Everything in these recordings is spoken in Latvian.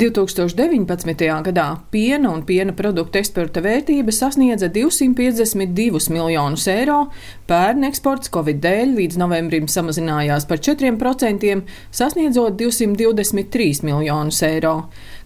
2019. gadā piena un piena produktu eksporta vērtība sasniedza 252 miljonus eiro, pērn eksports Covid dēļ līdz novembrim samazinājās par 4%, sasniedzot 223 miljonus eiro.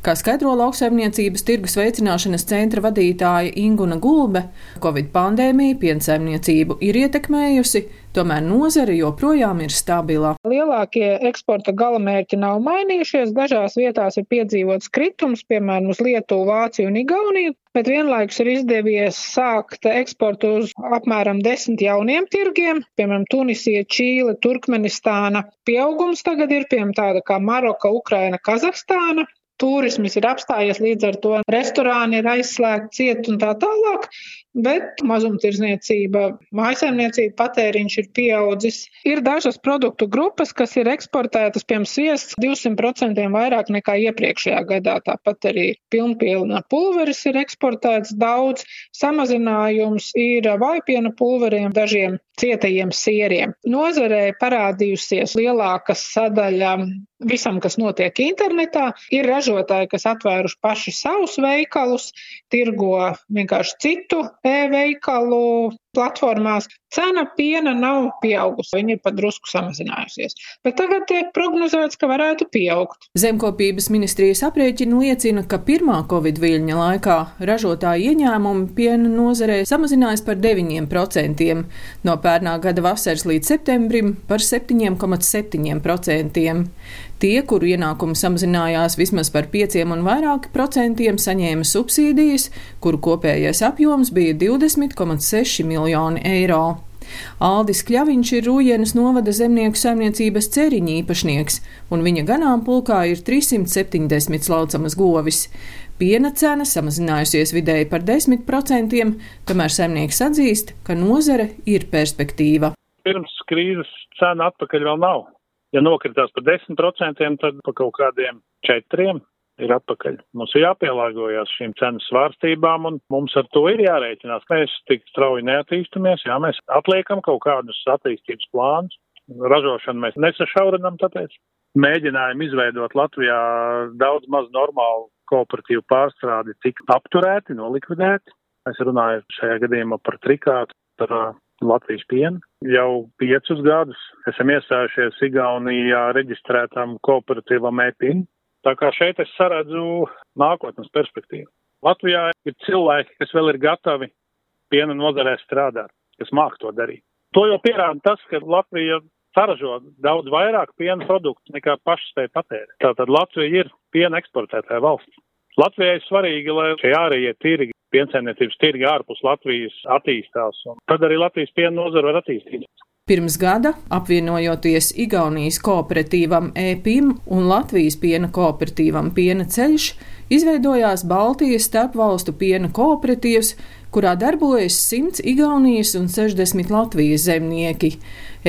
Kā skaidro lauksaimniecības tirgus veicināšanas centra vadītāja Inguna Gulbe, Covid pandēmija piensaimniecību ir ietekmējusi, Tomēr nozare joprojām ir stabila. Lielākie eksporta galamērķi nav mainījušies. Dažās vietās ir piedzīvots kritums, piemēram, uz Lietuvu, Vāciju un Igauniju, bet vienlaikus ir izdevies sākt eksportu uz apmēram desmit jauniem tirgiem, piemēram, Tunisija, Čīle, Turkmenistāna. Pieaugums tagad ir piemēram tāda kā Maroka, Ukraina, Kazahstāna. Turisms ir apstājies līdz ar to, restorāni ir aizslēgti, ciet un tā tālāk bet mazumtirdzniecība, mājasemniecība patēriņš ir pieaudzis. Ir dažas produktu grupas, kas ir eksportētas, piemēram, sviests 200% vairāk nekā iepriekšējā gadā. Tāpat arī pilnpielna pulveris ir eksportēts daudz, samazinājums ir vaipiena pulveriem, dažiem cietajiem sieriem. Nozarē parādījusies lielāka sadaļa visam, kas notiek internetā. Ir ražotāji, kas atvēruši paši savus veikalus, tirgo vienkārši citu e-veikalu platformās. Cena piena nav pieaugusi, viņa ir pat drusku samazinājusies. Bet tagad tiek prognozēts, ka varētu pieaugt. Zemkopības ministrijas aprēķina liecina, ka pirmā Covid viļņa laikā ražotāju ieņēmumi piena nozarē samazinājās par 9%, no pērnā gada vasaras līdz septembrim par 7,7%. Tie, kuru ienākumi samazinājās vismaz par 5 un vairāk procentiem, saņēma subsīdijas, kuru kopējais apjoms bija 20,6 miljoni eiro. Aldis Kļaviņš ir Rūjienas novada zemnieku saimniecības ceriņa īpašnieks, un viņa ganāmpulkā ir 370 slaucamas govis. Piena cena samazinājusies vidēji par 10%, tomēr saimnieks atzīst, ka nozare ir perspektīva. Pirms krīzes cena atpakaļ vēl nav. Ja nokritās par 10%, tad pa kaut kādiem 4% ir atpakaļ. Mums ir jāpielāgojas šīm cenu svārstībām, un mums ar to ir jārēķinās. Mēs tik strauji neattīstamies, jā, mēs atliekam kaut kādus attīstības plānus. Ražošanu mēs nesašaurinam, tāpēc mēģinājumi izveidot Latvijā daudz maz normālu kooperatīvu pārstrādi tika apturēti, nolikvidēti. Es runāju šajā gadījumā par trikātu, par Latvijas pienu. Jau piecus gadus esam iestājušies Igaunijā reģistrētam kooperatīvam EPIN. Tā kā šeit es saredzu nākotnes perspektīvu. Latvijā ir cilvēki, kas vēl ir gatavi piena nozarē strādāt, kas māk to darīt. To jau pierāda tas, ka Latvija saražo daudz vairāk piena produktu nekā paši spēj patērēt. Tātad Latvija ir piena eksportētāja valsts. Latvijai ir svarīgi, lai šie ārējie tirgi piensaimniecības tirgi ārpus Latvijas attīstās, un tad arī Latvijas piena nozara var attīstīties. Pirms gada, apvienojoties Igaunijas kooperatīvam EPIM un Latvijas piena kooperatīvam Piena ceļš, izveidojās Baltijas starpvalstu piena kooperatīvs, kurā darbojas 100 Igaunijas un 60 Latvijas zemnieki.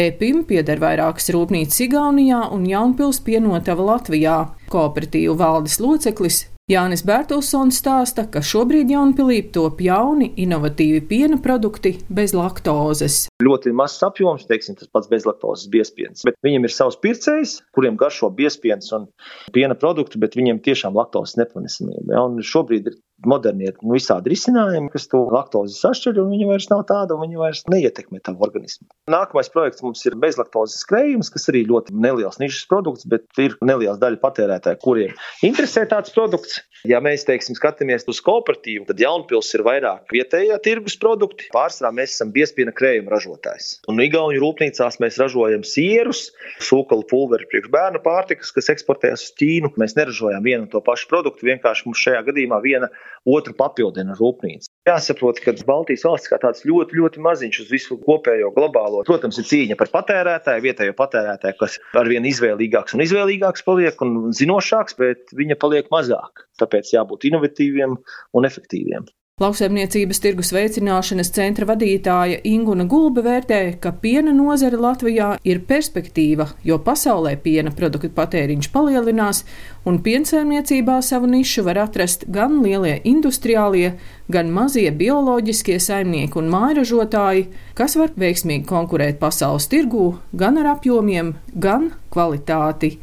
EPIM pieder vairākas rūpnīcas Igaunijā un Jaunpils pienotava Latvijā. Kooperatīvu valdes loceklis Jānis Bērtulsons stāsta, ka šobrīd Jaunpilī top jauni, inovatīvi piena produkti bez laktozes. Ļoti mazs apjoms, teiksim, tas pats bezlaktozes biespiens, bet viņiem ir savs pircējs, kuriem garšo biespiens un piena produktu, bet viņiem tiešām laktozes nepanesamība. Ja? Un šobrīd ir modernie nu, visādi risinājumi, kas to laktozi sašķeļ, un viņi vairs nav tāda, un viņi vairs neietekmē tavu organismu. Nākamais projekts mums ir bezlaktozes skrējums, kas arī ļoti neliels nišas produkts, bet ir neliels daļa patērētāju, kuriem interesē tāds produkts. Ja mēs, teiksim, skatāmies uz kooperatīvu, tad Jaunpils ir vairāk vietējā tirgus produkti. Pārsvarā mēs esam biespiena krējuma ražotājs. Un Igaunijas rūpnīcās mēs ražojam sierus, sūkalu pulveri priekš bērnu pārtikas, kas eksportējas uz Ķīnu. Mēs neražojam vienu to pašu produktu, vienkārši mums šajā gadījumā viena otru papildina rūpnīca. Jāsaprot, ka Baltijas valsts kā tāds ļoti, ļoti maziņš uz visu kopējo globālo. Protams, ir cīņa par patērētāju, vietējo patērētāju, kas arvien izvēlīgāks un izvēlīgāks paliek un zinošāks, bet viņa paliek mazāk. Tāpēc jābūt inovatīviem un efektīviem. Lauksaimniecības tirgus veicināšanas centra vadītāja Inguna Gulbe vērtē, ka piena nozare Latvijā ir perspektīva, jo pasaulē piena produktu patēriņš palielinās, un piensaimniecībā savu nišu var atrast gan lielie industriālie, gan mazie bioloģiskie saimnieki un mājražotāji, kas var veiksmīgi konkurēt pasaules tirgū gan ar apjomiem, gan kvalitāti.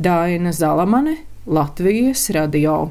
Daina Zalamane, Latvijas radio.